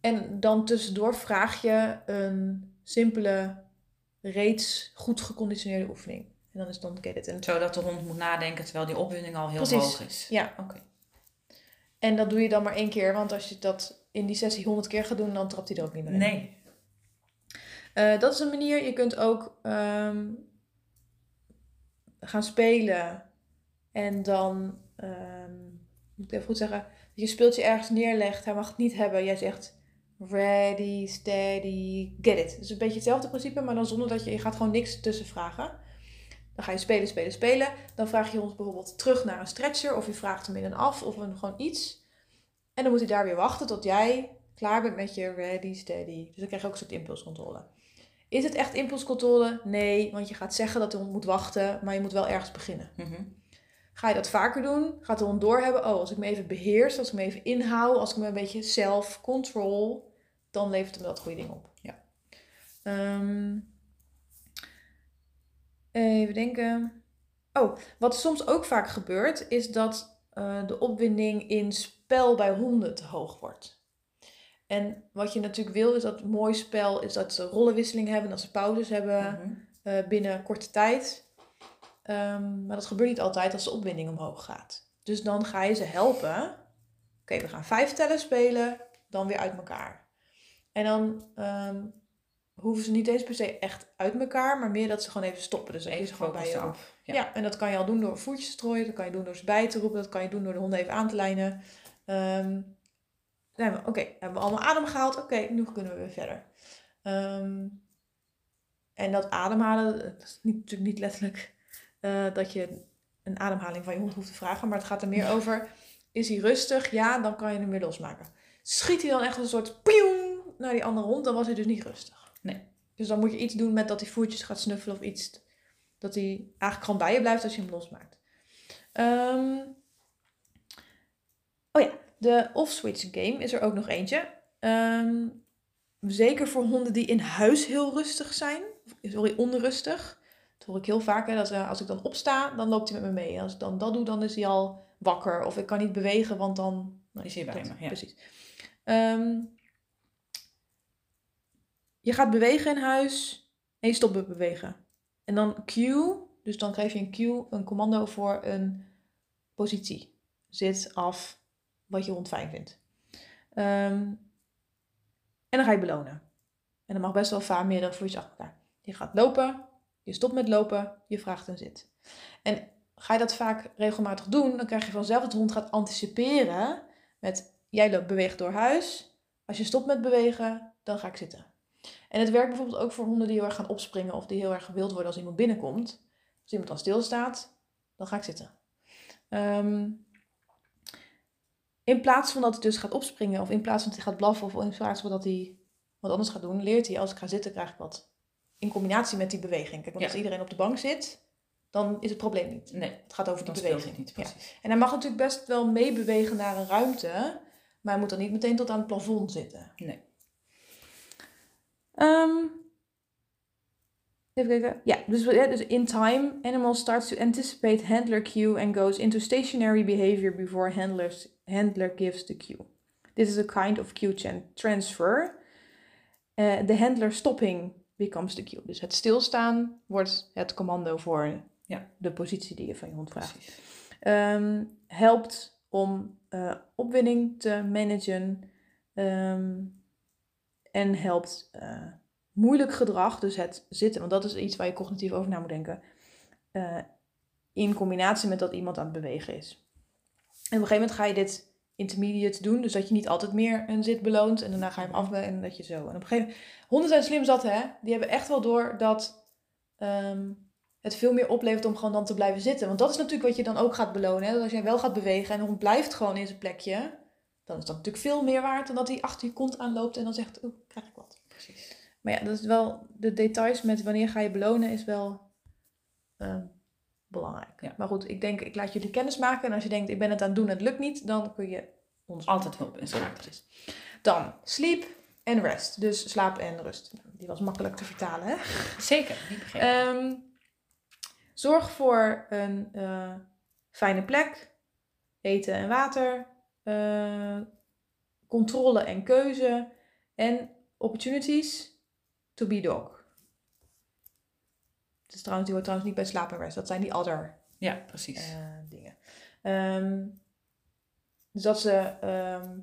en dan tussendoor vraag je een simpele, reeds goed geconditioneerde oefening. En dan is dan get it. En, Zodat de hond moet nadenken terwijl die opwinding al heel Precies. hoog is. ja, Oké. en dat doe je dan maar één keer. Want als je dat in die sessie honderd keer gaat doen, dan trapt hij er ook niet meer in. Nee. Eh, dat is een manier. Je kunt ook ehm, gaan spelen. En dan, ehm, moet ik even goed zeggen, dat je speeltje ergens neerlegt. Hij mag het niet hebben. Jij zegt ready, steady, get it. Dus een beetje hetzelfde principe, maar dan zonder dat je, je gaat gewoon niks tussen vragen. Dan ga je spelen, spelen, spelen. Dan vraag je ons bijvoorbeeld terug naar een stretcher. Of je vraagt hem in een af of een, gewoon iets. En dan moet hij daar weer wachten tot jij klaar bent met je ready, steady. Dus dan krijg je ook een soort impulscontrole. Is het echt impulscontrole? Nee, want je gaat zeggen dat hond moet wachten, maar je moet wel ergens beginnen. Mhm. Ga je dat vaker doen, gaat de hond doorhebben, oh, als ik me even beheers, als ik me even inhoud, als ik me een beetje self-control, dan levert hem dat goede ding op. Ja. Ehm, even denken. Oh, wat soms ook vaak gebeurt, is dat eh, de opwinding in spel bij honden te hoog wordt. En wat je natuurlijk wil, is dat mooi spel is dat ze rollenwisseling hebben, dat ze pauzes hebben Mhm. eh, binnen korte tijd. Ehm, maar dat gebeurt niet altijd als de opwinding omhoog gaat. Dus dan ga je ze helpen. Oké, we gaan vijf tellen spelen, dan weer uit elkaar. En dan ehm, hoeven ze niet eens per se echt uit elkaar, maar meer dat ze gewoon even stoppen. Dus Even gewoon bij je op. Ja. Ja. en dat kan je al doen door voetjes te strooien, dat kan je doen door ze bij te roepen, dat kan je doen door de honden even aan te lijnen. We- Oké, hebben we allemaal adem gehaald? Oké, nu kunnen we weer verder. En dat ademhalen, dat is niet, natuurlijk niet letterlijk eh, dat je een ademhaling van je hond hoeft te vragen, maar het gaat er meer over, is hij rustig? Ja, dan kan je hem weer losmaken. Schiet hij dan echt een soort naar die andere hond, dan was hij dus niet rustig. Nee. Dus dan moet je iets doen met dat hij voetjes gaat snuffelen of iets, dat hij eigenlijk gewoon bij je blijft als je hem losmaakt. Ehm, oh ja, de off-switch game is er ook nog eentje. Ehm, zeker voor honden die in huis heel rustig zijn. Sorry, onrustig. Dat hoor ik heel vaak. Hè, dat als ik dan opsta, dan loopt hij met me mee. Als ik dan dat doe, dan is hij al wakker. Of ik kan niet bewegen, want dan... nou, Is hij bij dat- me, ja. Precies. Ehm, je gaat bewegen in huis en je stopt met bewegen. En dan cue, dus dan geef je een cue, een commando voor een positie. Zit, af, wat je hond fijn vindt. Ehm, en dan ga je belonen. En dan mag best wel vaak meerdere voetjes achter elkaar. Je gaat lopen, je stopt met lopen, je vraagt een zit. En ga je dat vaak regelmatig doen, dan krijg je vanzelf dat de hond gaat anticiperen met jij loopt beweegt door huis. Als je stopt met bewegen, dan ga ik zitten. En het werkt bijvoorbeeld ook voor honden die heel erg gaan opspringen of die heel erg gewild worden als iemand binnenkomt. Als iemand dan stilstaat, dan ga ik zitten. Ehm, in plaats van dat hij dus gaat opspringen of in plaats van dat hij gaat blaffen of in plaats van dat hij wat anders gaat doen, leert hij als ik ga zitten krijg ik wat. In combinatie met die beweging. Kijk, want Ja. als iedereen op de bank zit, dan is het probleem niet. Nee, Het gaat over die dan speelt beweging. niet. Ja. Precies. En hij mag natuurlijk best wel meebewegen naar een ruimte, maar hij moet dan niet meteen tot aan het plafond zitten. Nee. Ehm, even kijken. Ja, dus, ja, dus in time, animal starts to anticipate handler cue and goes into stationary behavior before handlers, handler gives the cue. This is a kind of cue chan- transfer. Uh, the handler stopping becomes the cue. Dus het stilstaan wordt het commando voor Ja. de positie die je van je hond vraagt. Ehm, helpt om eh, opwinding te managen ehm, en helpt eh, moeilijk gedrag, dus het zitten, want dat is iets waar je cognitief over na moet denken, eh, in combinatie met dat iemand aan het bewegen is. En op een gegeven moment ga je dit intermediate doen. Dus dat je niet altijd meer een zit beloont. En daarna ga je hem afbellen en dat je zo. En op een gegeven moment... Honden zijn slim zat, hè. Die hebben echt wel door dat ehm, het veel meer oplevert om gewoon dan te blijven zitten. Want dat is natuurlijk wat je dan ook gaat belonen. Hè? Dat als jij wel gaat bewegen en de hond blijft gewoon in zijn plekje... Dan is dat natuurlijk veel meer waard dan dat hij achter je kont aanloopt en dan zegt, oeh, krijg ik wat. Precies. Maar ja, dat is wel, de details met wanneer ga je belonen is wel ehm, belangrijk. Ja. Maar goed, ik denk, ik laat jullie kennis maken. En als je denkt, ik ben het aan het doen en het lukt niet, dan kun je ons Altijd hulp inschakelen. Dan sleep en rest. Dus slaap en rust. Die was makkelijk te vertalen, hè? Zeker, die begrepen. Ehm, zorg voor een eh, fijne plek. Eten en water. eh, controle en keuze. En opportunities to be dog. Is trouwens, die hoort trouwens niet bij slaap en rest. Dat zijn die other ja, precies. eh, dingen. Ehm, dus dat ze ehm,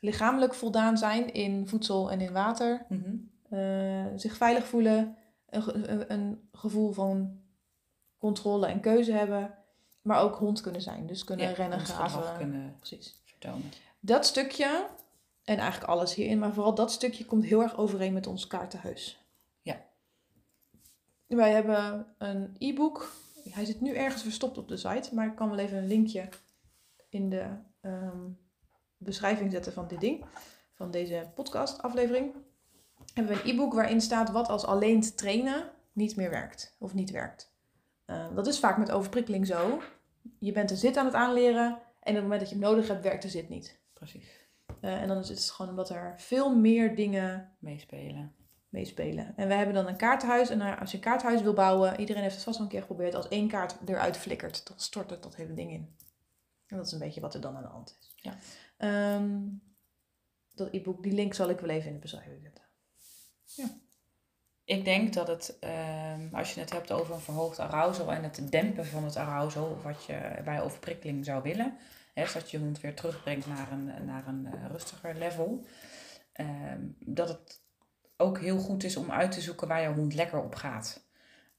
lichamelijk voldaan zijn in voedsel en in water. Mhm. eh, zich veilig voelen. Een, een, gevoel van controle en keuze hebben. Maar ook hond kunnen zijn. Dus kunnen Ja, rennen, graven. kunnen Precies. vertonen. Dat stukje, en eigenlijk alles hierin, maar vooral dat stukje komt heel erg overeen met ons kaartenhuis. Wij hebben een e-book. Hij zit nu ergens verstopt op de site, maar ik kan wel even een linkje in de ehm, beschrijving zetten van dit ding, van deze podcast aflevering. Hebben we een e-book waarin staat wat als alleen te trainen niet meer werkt of niet werkt. Eh, dat is vaak met overprikkeling zo. Je bent de zit aan het aanleren en op het moment dat je hem nodig hebt, werkt de zit niet. Precies. Eh, en dan is het gewoon omdat er veel meer dingen Meespelen. Meespelen. En we hebben dan een kaartenhuis. En als je een kaartenhuis wil bouwen, iedereen heeft het vast wel een keer geprobeerd. Als één kaart eruit flikkert, dan stort het dat hele ding in. En dat is een beetje wat er dan aan de hand is. Ja. Ehm, dat e-book, die link zal ik wel even in de beschrijving zetten. Ik denk dat het, ehm, als je het hebt over een verhoogd arousal en het dempen van het arousal, wat je bij overprikkeling zou willen, hè, zodat je hond weer terugbrengt naar een, naar een eh, rustiger level, ehm, dat het ook heel goed is om uit te zoeken waar jouw hond lekker op gaat.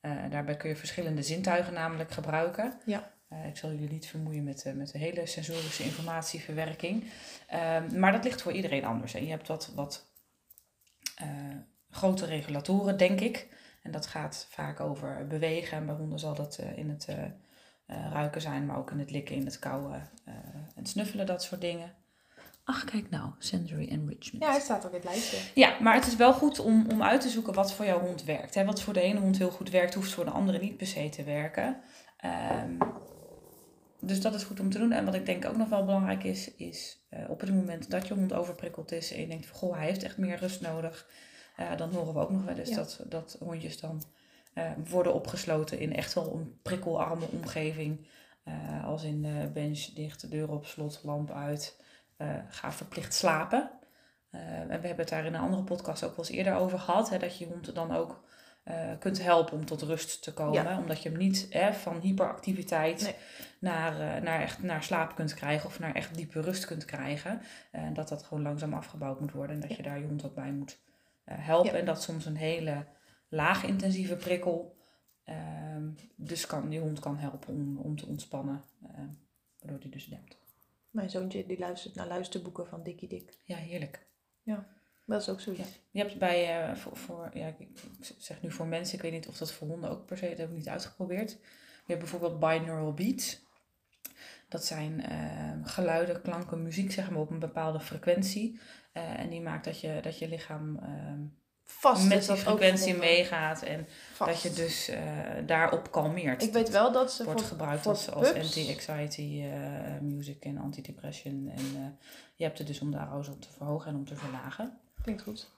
Eh, daarbij kun je verschillende zintuigen namelijk gebruiken. Ja. Eh, ik zal jullie niet vermoeien met, eh, met de hele sensorische informatieverwerking. Ehm, maar dat ligt voor iedereen anders. En je hebt wat, wat grote regulatoren, denk ik. En dat gaat vaak over bewegen. En bij honden zal dat in het ruiken zijn, maar ook in het likken, in het kauwen en snuffelen, dat soort dingen. Ach, kijk nou, sensory enrichment. Ja, hij staat ook in het lijstje. Ja, maar het is wel goed om, om uit te zoeken wat voor jouw hond werkt. Hè? Wat voor de ene hond heel goed werkt, hoeft voor de andere niet per se te werken. Ehm, dus dat is goed om te doen. En wat ik denk ook nog wel belangrijk is, is eh, op het moment dat je hond overprikkeld is en je denkt van goh, hij heeft echt meer rust nodig. eh, dan horen we ook nog wel eens Ja. dat, dat hondjes dan eh, worden opgesloten in echt wel een prikkelarme omgeving. Als in bench dicht, de deur op slot, lamp uit. Eh, ga verplicht slapen. Eh, en we hebben het daar in een andere podcast ook wel eens eerder over gehad. Hè, dat je hond dan ook eh, kunt helpen om tot rust te komen. Ja. Omdat je hem niet hè, van hyperactiviteit Nee. naar, naar, echt, naar slaap kunt krijgen. Of naar echt diepe rust kunt krijgen. En dat dat gewoon langzaam afgebouwd moet worden. En dat je daar je hond ook bij moet helpen. Ja. En dat soms een hele laag intensieve prikkel. ehm, dus kan, je hond kan helpen om, om te ontspannen. waardoor die dus dempt. Mijn zoontje die luistert naar luisterboeken van Dikkie Dik. Ja, heerlijk. Dat is ook zoiets. Ja. Je hebt bij, eh, voor, voor, ja, ik zeg nu voor mensen, ik weet niet of dat voor honden ook per se, dat heb ik niet uitgeprobeerd. Je hebt bijvoorbeeld binaural beats. Dat zijn eh, geluiden, klanken, muziek, zeg maar, op een bepaalde frequentie. Eh, en die maakt dat je, dat je lichaam ehm, Vast met die frequentie meegaat. En Vast. dat je dus eh, daarop kalmeert. Ik weet wel dat ze wordt voor, gebruikt voor als, anti-anxiety eh, music en antidepression. En eh, je hebt het dus om de arousal te verhogen en om te verlagen. Klinkt goed.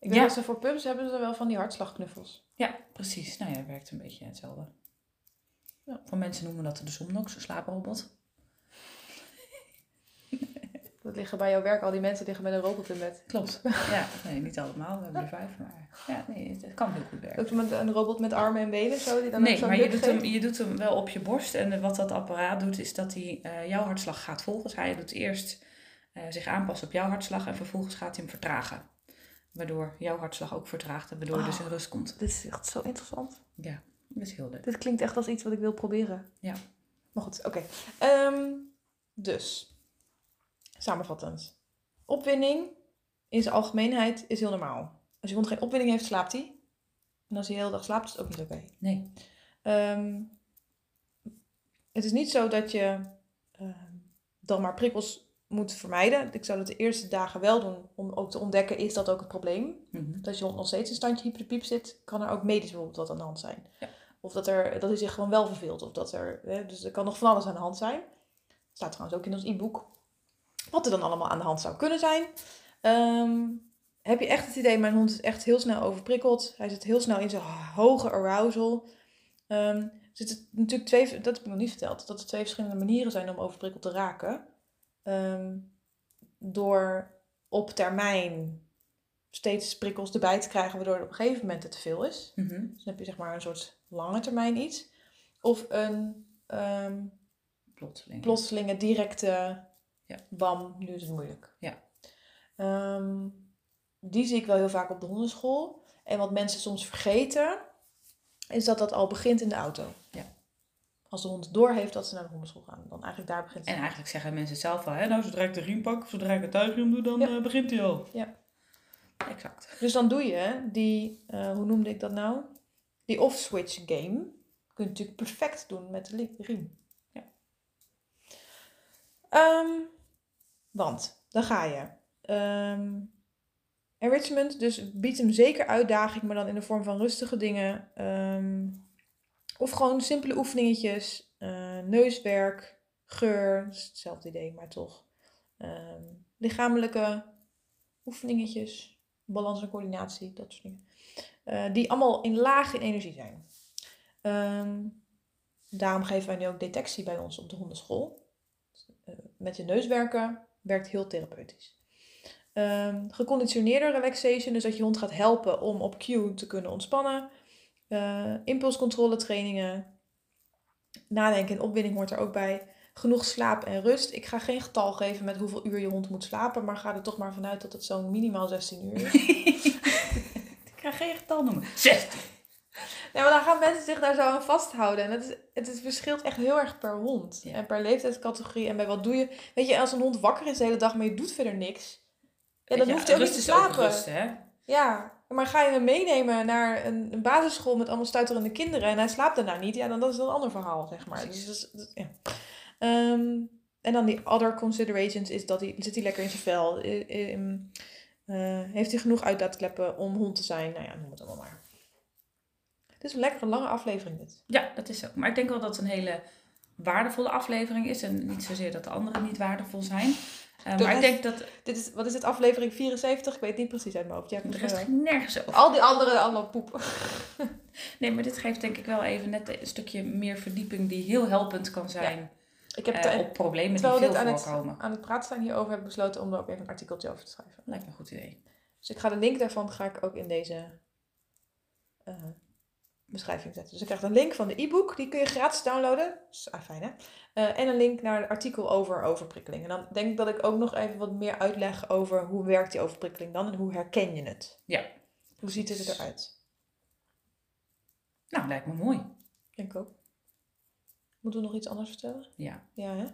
Ik weet Ja. dat ze voor pups hebben ze wel van die hartslagknuffels. Ja, precies. Nou ja, het werkt een beetje hetzelfde. Ja. Voor mensen noemen dat de Somnox, een slaaprobot. Dat liggen bij jouw werk, al die mensen liggen met een robot in bed. Klopt. Ja, nee, niet allemaal. We hebben er vijf, maar ja, nee, het, kan heel goed werken. Ook met een robot met armen en benen zo, die dan Nee, zo'n maar je doet, geeft. hem, je doet hem wel op je borst. En wat dat apparaat doet, is dat hij eh, jouw hartslag gaat volgen. Dus hij doet eerst eh, zich aanpassen op jouw hartslag en vervolgens gaat hij hem vertragen. Waardoor jouw hartslag ook vertraagt en waardoor je dus Oh. in rust komt. Dit is echt zo interessant. Ja. Dat is heel leuk. Dit klinkt echt als iets wat ik wil proberen. Ja. Maar goed, oké. Ehm, dus, samenvattend. Opwinding in zijn algemeenheid is heel normaal. Als je hond geen opwinding heeft, slaapt hij. En als hij de hele dag slaapt, is het ook niet oké. Nee. Ehm, het is niet zo dat je ehm, dan maar prikkels moet vermijden. Ik zou dat de eerste dagen wel doen om ook te ontdekken, is dat ook het probleem? Mhm. Dat als je hond nog steeds in standje hyperpiep zit, kan er ook medisch bijvoorbeeld wat aan de hand zijn. Ja. Of dat, er, dat hij zich gewoon wel verveelt. Of dat er, hè, dus er kan nog van alles aan de hand zijn. Staat trouwens ook in ons e-book. Wat er dan allemaal aan de hand zou kunnen zijn. Ehm, heb je echt het idee, mijn hond is echt heel snel overprikkeld. Hij zit heel snel in zijn hoge arousal. Ehm, er zitten natuurlijk twee, dat heb ik nog niet verteld, dat er twee verschillende manieren zijn om overprikkeld te raken. Ehm, door op termijn steeds prikkels erbij te krijgen, waardoor het op een gegeven moment het te veel is. Mhm. Dus dan heb je zeg maar een soort lange termijn iets. Of een ehm, Plotseling. plotselinge, directe Ja. bam, nu is het moeilijk. Ja. Ehm, die zie ik wel heel vaak op de hondenschool. En wat mensen soms vergeten, is dat dat al begint in de auto. Ja. Als de hond doorheeft dat ze naar de hondenschool gaan, dan eigenlijk daar begint het. En eigenlijk zeggen mensen het zelf al, hè, nou zodra ik de riem pak, zodra ik het tuigriem doe, dan Ja. eh, begint hij al. Ja. Exact. Dus dan doe je die, eh, hoe noemde ik dat nou? Die off-switch game. Kun je natuurlijk perfect doen met de riem. Ja. Ehm, want, dan ga je. Ehm, enrichment, dus biedt hem zeker uitdaging, maar dan in de vorm van rustige dingen. Ehm, of gewoon simpele oefeningetjes. eh, neuswerk, geur, is hetzelfde idee, maar toch. Ehm, lichamelijke oefeningetjes, balans en coördinatie, dat soort dingen. Eh, die allemaal in laag in energie zijn. Daarom geven wij nu ook detectie bij ons op de hondenschool. Eh, met je neus werken werkt heel therapeutisch. Ehm, geconditioneerde relaxation, dus dat je hond gaat helpen om op cue te kunnen ontspannen. Eh impulscontrole trainingen. Nadenken en opwinding hoort er ook bij. Genoeg slaap en rust. Ik ga geen getal geven met hoeveel uur je hond moet slapen, maar ga er toch maar vanuit dat het zo'n minimaal 16 uur is. ik ga geen getal noemen. 16. Nee, maar dan gaan mensen zich daar zo aan vasthouden. En het, is, het is, verschilt echt heel erg per hond. Ja. En per leeftijdscategorie. En bij wat doe je. Weet je, als een hond wakker is de hele dag, maar je doet verder niks. Ja, dan hoeft hij ook niet te slapen. rust, hè? Ja, maar ga je hem meenemen naar een, een basisschool met allemaal stuiterende kinderen en hij slaapt daarna niet, ja, dan dat is dat een ander verhaal, zeg maar. Dus, dat- ja. Ehm, en dan die other considerations is dat hij, zit hij lekker in zijn vel? Eh, heeft hij genoeg uitlaatkleppen om hond te zijn? Nou ja, noem het allemaal maar. Het is een lekkere lange aflevering dit. Ja, dat is zo. Maar ik denk wel dat het een hele waardevolle aflevering is. En niet zozeer dat de anderen niet waardevol zijn. Eh, maar ik denk dat dit is, wat is het, aflevering 74? Ik weet het niet precies uit mijn hoofd. Ja, de rest ging nergens over. Al die andere, allemaal poep. Nee, maar dit geeft denk ik wel even net een stukje meer verdieping die heel helpend kan zijn Ik heb eh, het, op problemen die veel dit aan het, voorkomen. aan het praten zijn hierover, heb ik besloten om er ook even een artikeltje over te schrijven. Lijkt me een goed idee. Dus ik ga de link daarvan ga ik ook in deze eh, beschrijving zetten. Dus ik krijg een link van de e-book, die kun je gratis downloaden. Is ah, fijn hè. Eh, en een link naar het artikel over overprikkeling. En dan denk ik dat ik ook nog even wat meer uitleg over hoe werkt die overprikkeling dan en hoe herken je het. Ja. Hoe ziet het eruit? Nou, lijkt me mooi. Denk ik ook. Moeten we nog iets anders vertellen? Ja, Ja hè?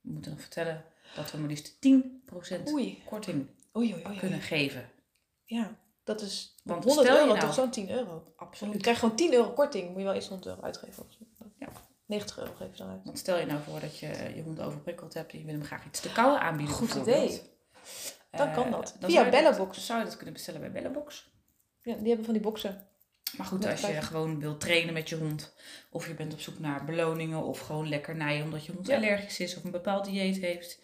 we moeten nog vertellen dat we maar liefst 10% Oei. korting Oei, oei, oei. kunnen geven. Ja, dat is Want 100 stel je euro, nou- toch zo'n 10 euro. Je Absoluut. krijgt gewoon 10 euro korting. Moet je wel eerst 100 euro uitgeven. Of zo. Ja. 90 euro geef je dan uit. Want stel je nou voor dat je je hond overprikkeld hebt en je wil hem graag iets te kouden aanbieden. Goed idee. Dan Eh, kan dat. dan Via je dat- Bellabox. Zou je dat kunnen bestellen bij Bellabox? Ja, die hebben van die boxen. Maar goed, als je gewoon wilt trainen met je hond, of je bent op zoek naar beloningen, of gewoon lekkernijen omdat je hond allergisch is of een bepaald dieet heeft.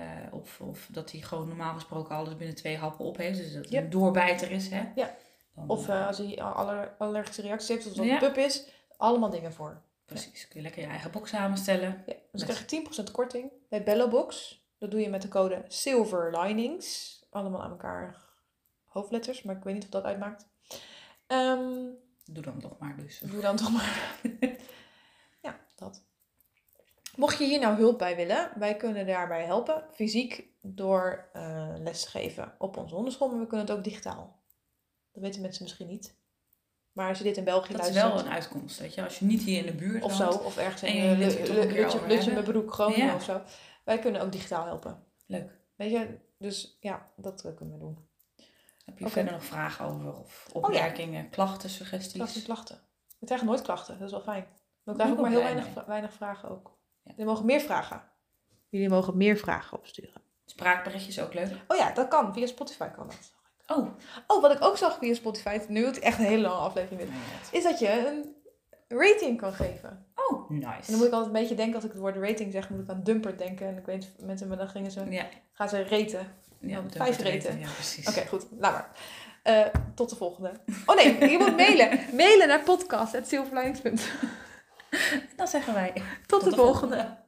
Eh, of, of dat hij gewoon normaal gesproken alles binnen twee happen op heeft, dus dat hij Ja. een doorbijter is. Hè? Ja. Dan, Of eh, eh, als hij aller, allergische reacties heeft, of als Ja. het een pup is. Allemaal dingen voor. Precies, kun je lekker je eigen box samenstellen. Ja, dus dan krijg je 10% korting bij Bellabox. Dat doe je met de code Silver Linings. Allemaal aan elkaar hoofdletters, maar ik weet niet of dat uitmaakt. Ehm, Doe dan toch maar dus. Doe dan toch maar. ja, dat. Mocht je hier nou hulp bij willen, wij kunnen daarbij helpen. Fysiek door eh les te geven op onze hondenschool, maar we kunnen het ook digitaal. Dat weten mensen misschien niet. Maar als je dit in België Dat is luistert... wel een uitkomst, weet je. Als je niet hier in de buurt Of zo, of ergens En in uh, met broek Groningen of zo. Wij kunnen ook digitaal helpen. Leuk. Weet je, dus ja, dat eh, kunnen we doen. Heb je verder nog vragen over? Of ja. opmerkingen, klachten, suggesties? Klachten en klachten. We krijgen nooit klachten, dat is wel fijn. We krijgen ook maar heel weinig, weinig vragen ook. Ja. Jullie mogen meer vragen. Jullie mogen meer vragen opsturen. Spraakberichtjes ook leuk. Oh ja, dat kan. Via Spotify kan dat. Oh. Oh, wat ik ook zag via Spotify, nu het echt een hele lange aflevering dit, is dat je een rating kan geven. Oh, En nice. dan moet ik altijd een beetje denken, als ik het woord rating zeg, moet ik aan dumper denken. En ik weet, mensen, maar dan gingen ze, Ja, gaan ze raten. ja Dan vijf reten. Ja, precies. Oké, goed. Laat maar. Eh, tot de volgende. Oh nee, je moet mailen. Mailen naar podcast.silverlinings.nl Dan zeggen wij Tot de volgende.